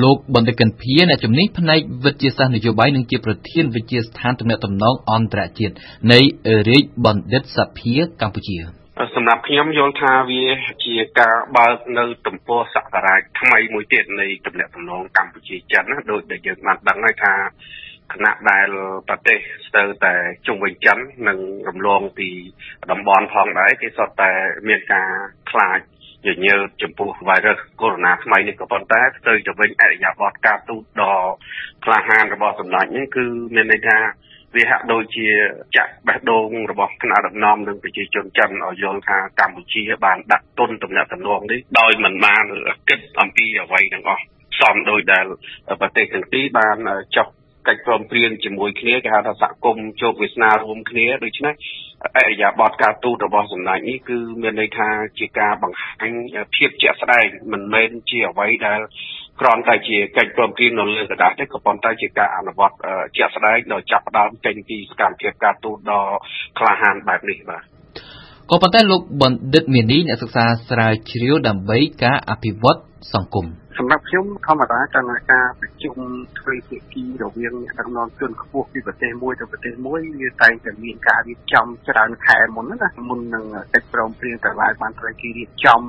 លោកបណ្ឌិតកិនភៀអ្នកជំនាញផ្នែកវិទ្យាសាស្ត្រនយោបាយនិងជាប្រធានវិទ្យាស្ថានទំនាក់ទំនងអន្តរជាតិនៃរាជបណ្ឌិតសភាកម្ពុជាសម្រាប់ខ្ញុំយល់ថាវាជាការបើកនៅទំព័រសក្ការៈថ្មីមួយទៀតនៃទំនាក់ទំនងកម្ពុជាចិនណាដោយដែលយើងបានដឹងហើយថាគណៈដែលប្រទេសស្ទើរតែជុំវិញចិននិងរំលងពីតំបន់ផងដែរគេសុទ្ធតែមានការខ្លាច ញញើតចំពោះ virus corona ថ្មីនេះក៏ប៉ុន្តែផ្ទុយទៅវិញអរិយាប័ត្រការទូតដ៏ក្លាហានរបស់សម្ដេចនេះគឺមានន័យថាវាហាក់ដូចជាចាក់បេះដូងរបស់គណៈដឹកនាំនិងប្រជាជនចិនឲ្យយល់ថាកម្ពុជាបានដាក់ទុនទំនាក់ទំនងនេះដោយមិនបានគិតអំពីអ្វីទាំងអស់សំដោយដែលប្រទេសទាំងពីរបានចុះ កិច្ចព្រមព្រៀងជាមួយគ្នាគេហៅថាសហគមន៍ជោគវាសនារួមគ្នាដូច្នេះអរិយាប័ត្រការទូតរបស់សម្ដេចនេះគឺមានន័យថាជាការបង្ហាញភាពជាក់ស្ដែងមិនមែនជាអ្វីដែលគ្រាន់តែជាកិច្ចព្រមព្រៀងនៅលើกระดาษទេក៏ប៉ុន្តែជាការអនុវត្តជាក់ស្ដែងដោយចាប់ផ្ដើមចេញពីសកម្មភាពការទូតដ៏ក្លាហានបែបនេះបាទក៏ប៉ុន្តែលោកបណ្ឌិតមាននីអ្នកសិក្សាស្រាវជ្រាវដើម្បីការអភិវឌ្ឍសង្គម សម្រាប់ខ្ញុំធម្មតាកាលណាការប្រជុំធ្វើភាគីរវាងអ្នកដឹកនាំជនខ្ពស់ពីប្រទេសមួយទៅប្រទេសមួយវាតែងតែមានការរៀបចំច្រើនខែមុនណាមុននឹងកិច្ចព្រមព្រៀងតែឡាយបានត្រូវគេរៀបចំ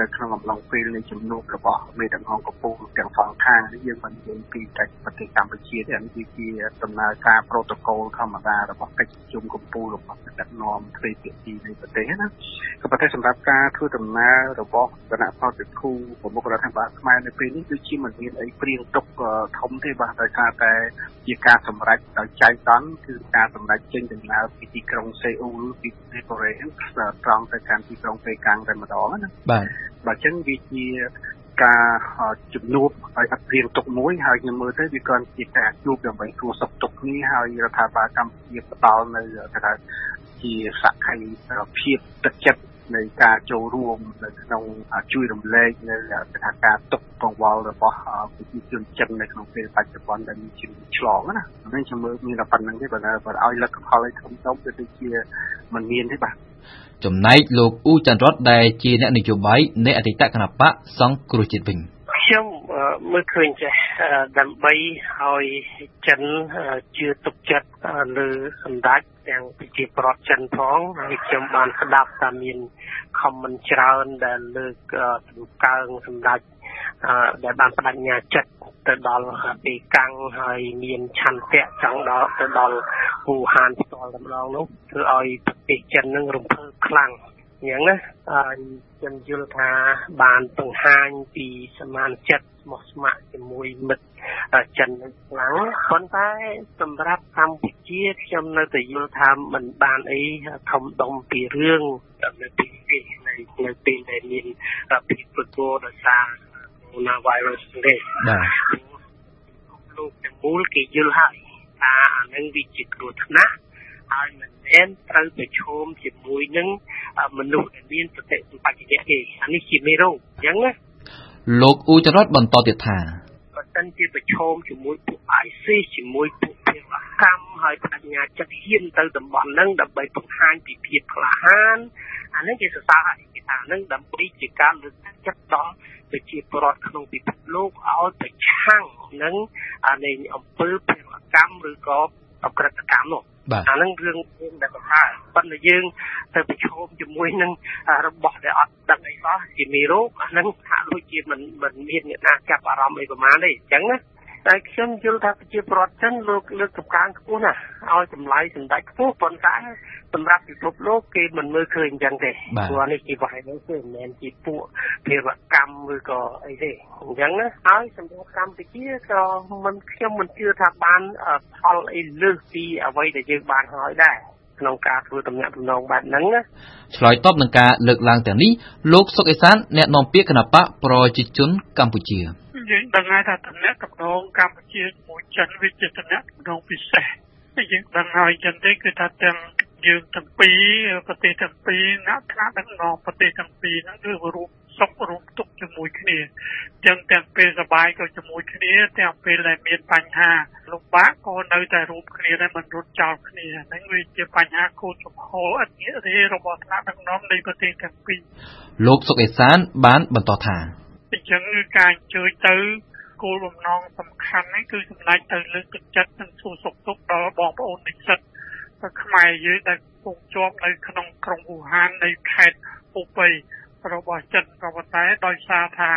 នៅក្នុងអំឡុងពេលនៃជំនួបរបស់មេដឹកនាំកម្ពុជាទាំងសងខាងនេះយើងមិននិយាយពីតែប្រទេសកម្ពុជាទេអានេះគឺជាដំណើរការប្រូតូកូលធម្មតារបស់កិច្ចប្រជុំកម្ពុជារបស់ដឹកនាំទ្វេភាគីនៃប្រទេសណាក៏ប៉ុន្តែសម្រាប់ការធ្វើដំណើររបស់គណៈផលវិខូប្រមុខរដ្ឋាភិបាលខ្មែរនៅពេលនេះគឺជាមិនមានអីព្រៀងទុកធំទេបាទដោយសារតែជាការសម្រេចដោយចៃដន្យគឺការសម្រេចចេញដំណើរពីទីក្រុងសេអ៊ូលពីប្រទេសកូរ៉េត្រង់ទៅកាន់ទីក្រុងប៉េកាំងតែម្ដងណាបាទបើអញ្ចឹងវាជាការជំនួបឲ្យអត់ព្រៀងទុកមួយហើយខ្ញុំមើលទៅវាក៏ជាការជួបដើម្បីសួរសុខទុក្ខគ្នាហើយរដ្ឋាភិបាលកម្ពុជាផ្ដល់នៅថាជាសក្ខីភាពទឹកចិត្ត នៃការចូលរួមនៅក្នុងជួយរំលែកនៅស្ថានភាពទុកកង្វល់របស់ប្រជាជនចិននៅក្នុងពេលបច្ចុប្បន្នដែលមានជំងឺឆ្លងណាហ្នឹងខ្ញុំមើលមានតែប៉ុណ្្នឹងទេបើបើឲ្យលទ្ធផលឲ្យធំធំគឺដូចជាមិនមានទេបាទចំណែកលោកអ៊ូច័ន្ទរតដែលជាអ្នកនយោបាយនៃអតីតគណៈបកសង្គ្រោះជាតិវិញខ្ញុំមើលឃើញចេះដើម្បីឲ្យចិនជឿទុកចិត្តលើសម្ដេច ទាំងប្រជាប្រដ្ឋចិនផងហើយខ្ញុំបានស្ដាប់ថាមានខមមិនច្រើនដែលលើកសម្កើងសម្ដេចដែលបានបដិញ្ញាចិត្តទៅដល់ទីកាំងហើយមានឆន្ទៈចង់ដល់ទៅដល់វូហានផ្ទាល់តែម្ដងនោះធ្វើឲ្យប្រទេសចិននឹងរំភើបខ្លាំង អញ្ចឹងណាខ្ញុំយល់ថាបានបង្ហាញពីសមានចិត្តស្មោះស្ម័គ្រជាមួយមិត្តចិនខ្លាំងប៉ុន្តែសម្រាប់កម្ពុជាខ្ញុំនៅតែយល់ថាมันបានអីធំដុំពីរឿងនៅពីនេះនៅនៅពេលដែលមានភាពប្រកបដោយសារ coronavirus ទេបាទលោកទាំងមូលគេយល់ហើយថាអានឹងវាជាគ្រោះថ្នាក់ ហើយមិនមែនត្រូវប្រឈមជាមួយនឹងមនុស្សដែលមានសតិសម្បជញ្ញៈទេអានេះជាមេរោគអញ្ចឹងណាលោកអ៊ូចរតបន្តទៀតថាបើសិនជាប្រឈមជាមួយពួក ISIS ជាមួយពួកភេរវកម្មហើយបញ្ញាចិត្តហ៊ានទៅតំបន់ហ្នឹងដើម្បីបង្ហាញពីភាពក្លាហានអានេះជាសរសើរហើយគេថាហ្នឹងដើម្បីជាការលើកទឹកចិត្តដល់ប្រជាពលរដ្ឋក្នុងពិភពលោកឲ្យប្រឆាំងនឹងនៃអំពើភេរវកម្មឬក៏អក្រិតកម្មនោះ អាហ្នឹងរឿងយើងដែលប្រសើរប៉ុន្តែយើងទៅប្រឈមជាមួយនឹងរបស់ដែលអត់ដឹងអីសោះជាមេរោគអាហ្នឹងហាក់ដូចជាមិនមិនមានអ្នកណាចាប់អារម្មណ៍អីប្រហែលទេអញ្ចឹងណា តែខ្ញុំយល់ថាប្រជាប្រដ្ឋចិនលោកលើកកម្លាំងខ្ពស់ណាស់ឲ្យតម្លៃសម្ដេចខ្ពស់ប៉ុន្តែសម្រាប់ពិភពលោកគេមិនមើលឃើញអញ្ចឹងទេព្រោះនេះជាវ៉ៃនោះគឺមិនមែនជាពួកភារកម្មឬក៏អីទេអញ្ចឹងណាហើយសម្រាប់កម្ពុជាក៏មិនខ្ញុំមិនជឿថាបានផលអីលើសពីអ្វីដែលយើងបានហើយដែរ ក្នុងការធ្វើតំណាក់តំណងបែបហ្នឹងណាឆ្លើយតបនឹងការលើកឡើងទាំងនេះលោកសុកអេសានអ្នកនាំពាក្យគណបកប្រជាជនកម្ពុជាយើងដឹងហើយថាតំណាក់តំណងកម្ពុជាជាមួយចិនវាជាតំណាក់តំណងពិសេសយើងដឹងហើយចឹងទេគឺថាទាំងយើងទាំងពីរប្រទេសទាំងពីរអ្នកខ្លះដឹកនាំប្រទេសទាំងពីរហ្នឹងគឺរួម សុខរួមទុក្ខជាមួយគ្នាចឹងទាំងពេលសบายក៏ជាមួយគ្នាទាំងពេលដែលមានបញ្ហាលំបាកក៏នៅតែរួមគ្នាដែរមិនរត់ចោលគ្នាហ្នឹងវាជាបញ្ហាគោលចំហអត់ងាកទេរបស់ថ្នាក់ដឹកនាំនៃប្រទេសទាំងពីរលោកសុកអេសានបានបន្តថាអញ្ចឹងគឺការអញ្ជើញទៅ គោលបំណងសំខាន់នេះគឺសម្ដេចទៅលើកទឹកចិត្តនិងសួរសុខទុក្ខដល់បងប្អូននិស្សិតខ្មែរយើងដែលកំពុងជាប់នៅក្នុងក្រុងវូហាននៃខេត្តអូប៉ី របស់ចិនក៏ប៉ុន្តែដោយសារថា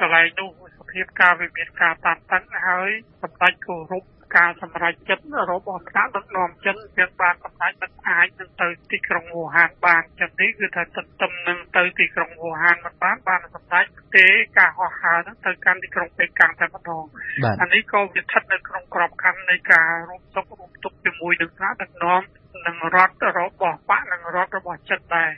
កន្លែងនោះសភាពការវាមានការតានតឹងហើយសម្ដេចគោរពការសម្រេចចិត្តរបស់ថ្នាក់ដឹកនាំចិនទាំងបានសម្រេចមិនអាចនឹងទៅទីក្រុងវូហានបានចឹងនេះគឺថាទន្ទឹមនឹងទៅទីក្រុងវូហានមិនបានបានសម្រេចទេការហោះហើរនឹងទៅកាន់ទីក្រុងប៉េកាំងតែម្ដងអានេះក៏វាស្ថិតនៅក្នុងក្របខ័ណ្ឌនៃការរួមទុករួមទុកជាមួយនឹងថ្នាក់ដឹកនាំនិងរដ្ឋរបស់បកនិងរដ្ឋរបស់ចិនដែរ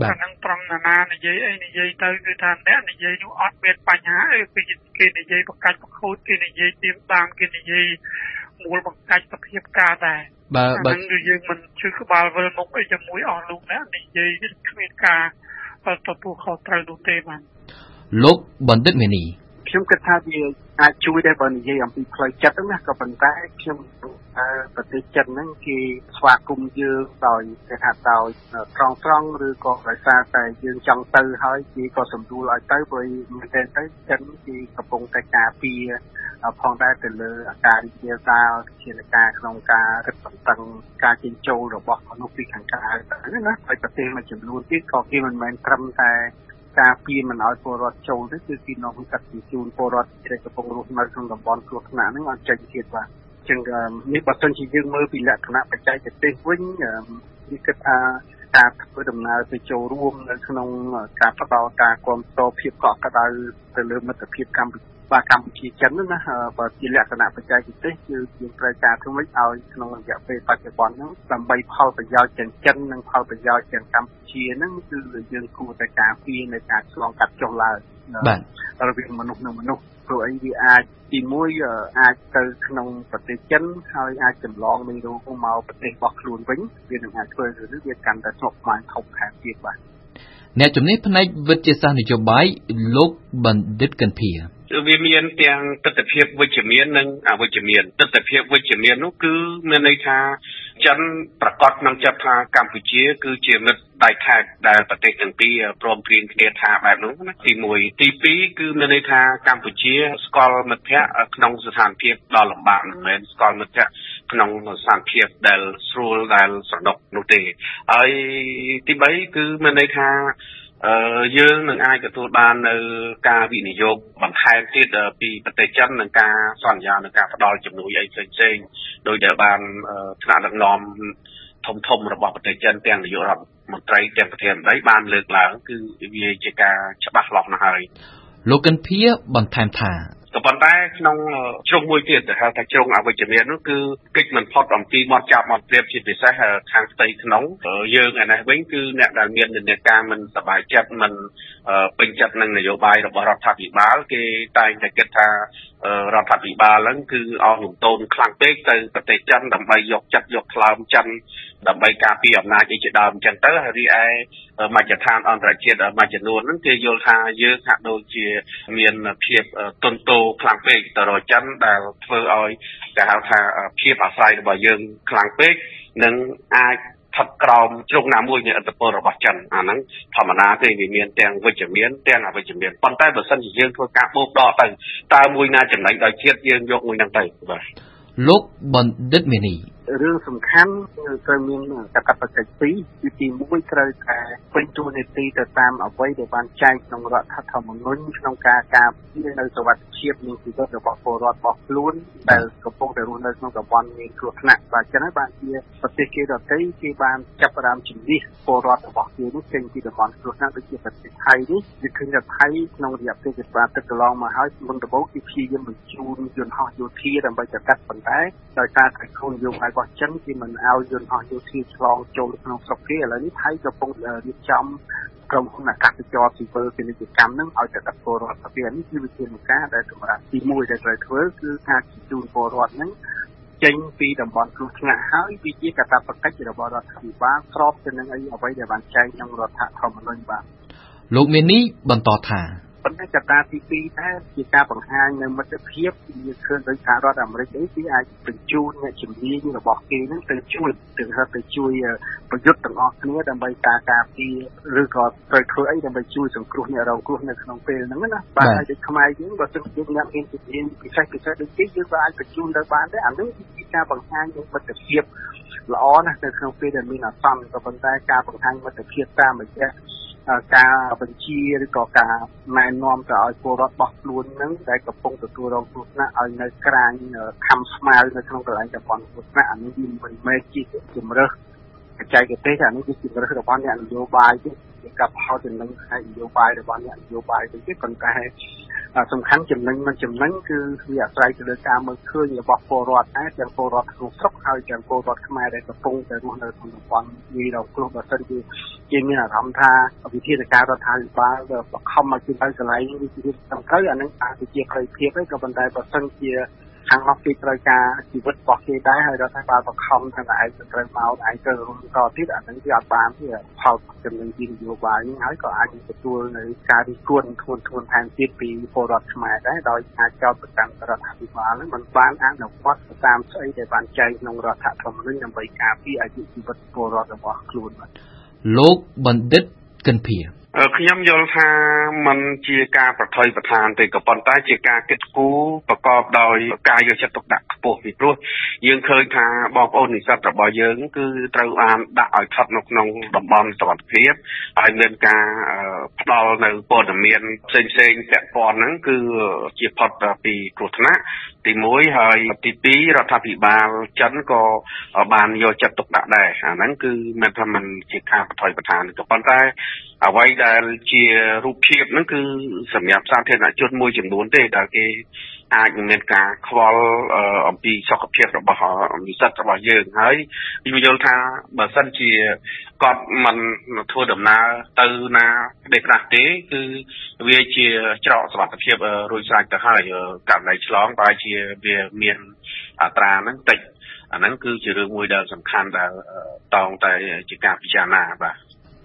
បាទហ្នឹងត្រង់ណានានិយាយអីនិយាយទៅគឺថាអ្នកនិយាយនោះអត់មានបញ្ហាអីពីគេនិយាយបង្កាច់បង្ខូចគេនិយាយទៀមតាមគេនិយាយមូលបង្កាច់សភាពការដែរបើបើយើងមិនជឿក្បាលវិលមុខអីជាមួយអស់លោកអ្នកនិយាយគ្មានការទទួលខុសត្រូវនោះទេបាទលោកបណ្ឌិតមេនីខ្ញុំគិតថាវា អាចជួយដែរបើនិយាយអំពីផ្លូវចិត្តណាក៏ប៉ុន្តែខ្ញុំប្រទេសចិនហ្នឹងគេស្វាគមន៍យើងដោយគេថាដោយត្រង់ត្រង់ឬក៏ដោយសារតែយើងចង់ទៅហើយគេក៏សម្រួលឲ្យទៅព្រោះមែនតើទៅចិនគេកំពុងតែការពារផងដែរទៅលើអាការរីករាលដាលជាការក្នុងការរឹតបន្តឹងការចិញ្ចូលរបស់មនុស្សពីខាងក្រៅទៅណាហើយប្រទេសមួយចំនួនទៀតក៏គេមិនមែនត្រឹមតែ ការពារមិនឲ្យពលរដ្ឋចូលទេគឺគេនាំកាត់ជូនពលរដ្ឋដែលកំពុងរស់នៅក្នុងតំបន់គ្រោះថ្នាក់ហ្នឹងឲ្យចេញទៀតបាទចឹងនេះបើសិនជាយើងមើលពីលក្ខណៈបច្ចេកទេសវិញនេះគិតថាការធ្វើដំណើរទៅចូលរួមនៅក្នុងការផ្ដល់ការគ្រប់គ្រងភាពកក់ក្ដៅទៅលើមិត្តភាពកម្ពុជា បាទកម្ពុជាចិនណាបើជាលក្ខណៈបច្ចេកទេសគឺយើងត្រូវការធ្វើម៉េចឲ្យក្នុងរយៈពេលបច្ចុប្បន្នហ្នឹងដើម្បីផលប្រយោជន៍ទាំងចិននិងផលប្រយោជន៍ទាំងកម្ពុជាហ្នឹងគឺយើងគួរតែការពារនៅការឆ្លងកាត់ចុះឡើងបាទរវាងមនុស្សនិងមនុស្សព្រោះអីវាអាចទីមួយអាចទៅក្នុងប្រទេសចិនហើយអាចចម្លងមេរោគមកប្រទេសរបស់ខ្លួនវិញវានឹងអាចធ្វើឬវាកាន់តែស្មុគស្មាញធំថែមទៀតបាទអ្នកជំនាញផ្នែកវិទ្យាសាស្ត្រនយោបាយលោកបណ្ឌិតកន្ធា វាមានទាំងទស្សនវិជ្ជាវិជ្ជមាននិងអវិជ្ជមានទស្សនវិជ្ជាវិជ្ជមាននោះគឺមានន័យថាចិនប្រកាសក្នុងចិត្តថាកម្ពុជា គឺជាមិត្តដៃខេតដែលប្រទេសទាំងពីរព្រមព្រៀងគ្នាថាបែបនោះណាទី1ទី2គឺមានន័យថាកម្ពុជាស្គាល់មិត្តភ័ក្តិក្នុងស្ថានភាពដ៏លំបាកមិនមែនស្គាល់មិត្តភ័ក្តិក្នុងស្ថានភាពដែលស្រួលដែលស្រណុកនោះទេហើយទី3គឺមានន័យថា អឺយើងនឹងអាចទទួលបាននៅការវិនិយោគបន្ថែមទៀតពីប្រទេសចិននឹងការសន្យានឹងការផ្ដល់ជំនួយអីផ្សេងៗដោយដែលបានថ្នាក់ដឹកនាំធំធំរបស់ប្រទេសចិនទាំងនាយករដ្ឋមន្ត្រីទាំងប្រធានបតីបានលើកឡើងគឺវាជាការច្បាស់លាស់ណាស់ហើយលោកកិនភាបន្ថែមថាក៏ប៉ុន្តែក្នុងជ្រុងមួយទៀតហៅថាជ្រុងអវិជ្ជមាននោះគឺកិច្ចមិនផុតអំពីមាត់ចាប់មាត់ព្រៀបជាពិសេសខាងផ្ទៃក្នុងយើងឯនេះវិញគឺអ្នកដែលមាននិន្នាការមិនសบายចិត្តមិនពេញចិត្តនឹងនយោបាយរបស់រដ្ឋាភិបាលគេតែងតែគិតថារដ្ឋាភិបាលហ្នឹងគឺអស់លំទោនខ្លាំងពេកទៅប្រទេសចិនដើម្បីយកចិត្តយកថ្លើមចិនដើម្បីការពារអំណាចអីជាដើមអញ្ចឹងទៅហើយរីឯមជ្ឈដ្ឋានអន្តរជាតិមួយចំនួនហ្នឹងគេយល់ថាយើងហាក់ដូចជាមានភាពទន់ទោខ្ លាំងពេកទៅរកចិនដែលធ្វើឲ្យគេហៅថាភាពអាស្រ័យរបស់យើងខ្លាំងពេកនិងអាចស្ថិតក្រោមជ្រុងណាមួយនៃឥទ្ធិពលរបស់ចិនអាហ្នឹងធម្មតាទេវាមានទាំងវិជ្ជមានទាំងអវិជ្ជមានប៉ុន្តែបើសិនជាយើងធ្វើការបូកដកទៅតើមួយណាចំណេញដោយជាតិយើងយកមួយហ្នឹងទៅបាទលោកបណ្ឌិតមេនី រឿងសំខាន់ត្រូវមានកាតព្វកិច្ចពីរគឺទី1ត្រូវតែពេញតួនាទីទៅតាមអ្វីដែលបានចែងក្នុងរដ្ឋធម្មនុញ្ញក្នុងការការពារនៅសវត្ថិភាពនិងជីវិតរបស់ពលរដ្ឋរបស់ខ្លួនដែលកំពុងតែរស់នៅក្នុងតំបន់មានគ្រោះថ្នាក់បាទចឹងហើយបានជាប្រទេសគេដទៃគេបានចាប់ផ្ដើមជំនះពលរដ្ឋរបស់គេនេះចេញពីតំបន់គ្រោះថ្នាក់ដូចជាប្រទេសថៃនេះវាឃើញថាថៃក្នុងរយៈពេលជាបាទឹកកន្លងមកហើយមុនដំបូងគេព្យាយាមបញ្ជូនយន្តហោះយោធាដើម្បីទៅកាត់ប៉ុន្តែដោយសារតែគោលនយោបាយរបស់ចិនគេមិនឲ្យយន្តហោះយោធាឆ្លងចូលក្នុងស្រុកគេឥឡូវនេះថៃកំពុងរៀបចំក្រុមហ៊ុនអាកាសចរស៊ីវិលពាណិជ្ជកម្មនឹងឲ្យទៅដល់ពលរដ្ឋទៅនេះគឺវិធានការដែលសម្រាប់ទី1ដែលត្រូវធ្វើគឺការជូនពលរដ្ឋនឹងចេញពីតំបន់គ្រោះថ្នាក់ហើយវាជាកាតព្វកិច្ចរបស់រដ្ឋាភិបាលស្របទៅនឹងអីអ្វីដែលបានចែងក្នុងរដ្ឋធម្មនុញ្ញបាទលោកមាននេះបន្តថា ប៉ុន្តែកត្តាទី2ដែរជាការបង្ហាញនៅមិត្តភាពវាឃើញដោយសហរដ្ឋអាមេរិកអីគេអាចបញ្ជូនអ្នកជំនាញរបស់គេហ្នឹងទៅជួយទៅទៅជួយប្រយុទ្ធទាំងអស់គ្នាដើម្បីការការពារឬក៏ត្រូវធ្វើអីដើម្បីជួយសង្គ្រោះអ្នករងគ្រោះនៅក្នុងពេលហ្នឹងណាបាទហើយដូចខ្មែរយើងបើសិនជាអ្នកមានជំនាញពិសេសពិសេសដូចគេយើងក៏អាចបញ្ជូនទៅបានដែរអានេះជាការបង្ហាញនៃមិត្តភាពល្អណាស់នៅក្នុងពេលដែលមានអាសន្នក៏ប៉ុន្តែការបង្ហាញមិត្តភាពតាមរយៈ ការបញ្ជាឬក៏ការណែនាំទៅឲ្យពលរដ្ឋរបស់ខ្លួននឹងដែលកំពុងទទួលរងគ្រោះថ្នាក់ឲ្យនៅក្រាញខំស្មៅនៅក្នុងកន្លែងតំបន់គ្រោះថ្នាក់អានេះវាមិនមែនជាជំរើសបច្ចេកទេសអានេះជាជំរើសរបស់អ្នកនយោបាយទេជាការផលចំណេញផ្នែកនយោបាយរបស់អ្នកនយោបាយទេប៉ុន្តែ សំខាន់ចំណេញមិនចំណេញគឺវាអាស្រ័យទៅលើការមើលឃើញរបស់ពលរដ្ឋដែរទាំងពលរដ្ឋក្នុងស្រុកហើយទាំងពលរដ្ឋខ្មែរដែលកំពុងតែរស់នៅក្នុងតំបន់វារងគ្រោះបើសិនជាគេមានអារម្មណ៍ថាវិធានការរដ្ឋាភិបាលបខំមកជិះទៅកន្លែងនេះជាសំខាន់អានឹងអាចជាផ្លូវភាពទេក៏ប៉ុន្តែបើសិនជា ខាងនោះគេត្រូវការជីវិតរបស់គេដែរហើយរដ្ឋាភិបាលបង្ខំថាឯងត្រូវមកឯងត្រូវរំតទៀតអានឹងវាអត់បានទេផលចំណេញពីនយោបាយនេះហើយក៏អាចទទួលនៅការរិះគន់ធ្ងន់ធ្ងរថែមទៀតពីពលរដ្ឋខ្មែរដែរដោយអាចចោទប្រកាន់រដ្ឋាភិបាលនឹងមិនបានអនុវត្តតាមស្អីដែលបានចែងក្នុងរដ្ឋធម្មនុញ្ញដើម្បីការពារអាយុជីវិតពលរដ្ឋរបស់ខ្លួនបាទលោកបណ្ឌិតកិនភា ខ្ញុំយល់ថាมันជាការប្រថុយប្រឋានទេក៏ប៉ុន្តែជាការគិតគូរប្រកបដោយការយកចិត្តទុកដាក់ខ្ពស់ពីព្រោះយើងឃើញថាបងប្អូននិស្សិតរបស់យើងគឺត្រូវបានដាក់ឲ្យស្ថិតនៅក្នុងតំបន់សុវត្ថិភាពហើយមានការផ្ដល់នៅព័ត៌មានផ្សេងផ្សេងពាក់ព័ន្ធហ្នឹងគឺជាផុតពីគ្រោះថ្នាក់ទី1ហើយទី2រដ្ឋាភិបាលចិនក៏បានយកចិត្តទុកដាក់ដែរអាហ្នឹងគឺមិនថាมันជាការប្រថុយប្រឋានក៏ប៉ុន្តែ អ្វីដែលជារូបភាពហ្នឹងគឺសម្រាប់សាធារណជនមួយចំនួនទេដែលគេអាចនឹងមានការខ្វល់អំពីសុខភាពរបស់និស្សិតរបស់យើងហើយខ្ញុំយល់ថាបើសិនជាគាត់មិនធ្វើដំណើរទៅណាប្រទេសខ្លះទេគឺវាជាច្រកសុខភាពរួចស្រេចទៅហើយករណីឆ្លងបើជាវាមានអត្រាហ្នឹងតិចអាហ្នឹងគឺជារឿងមួយដែលសំខាន់ដែលតងតែជាការពិចារណាបាទ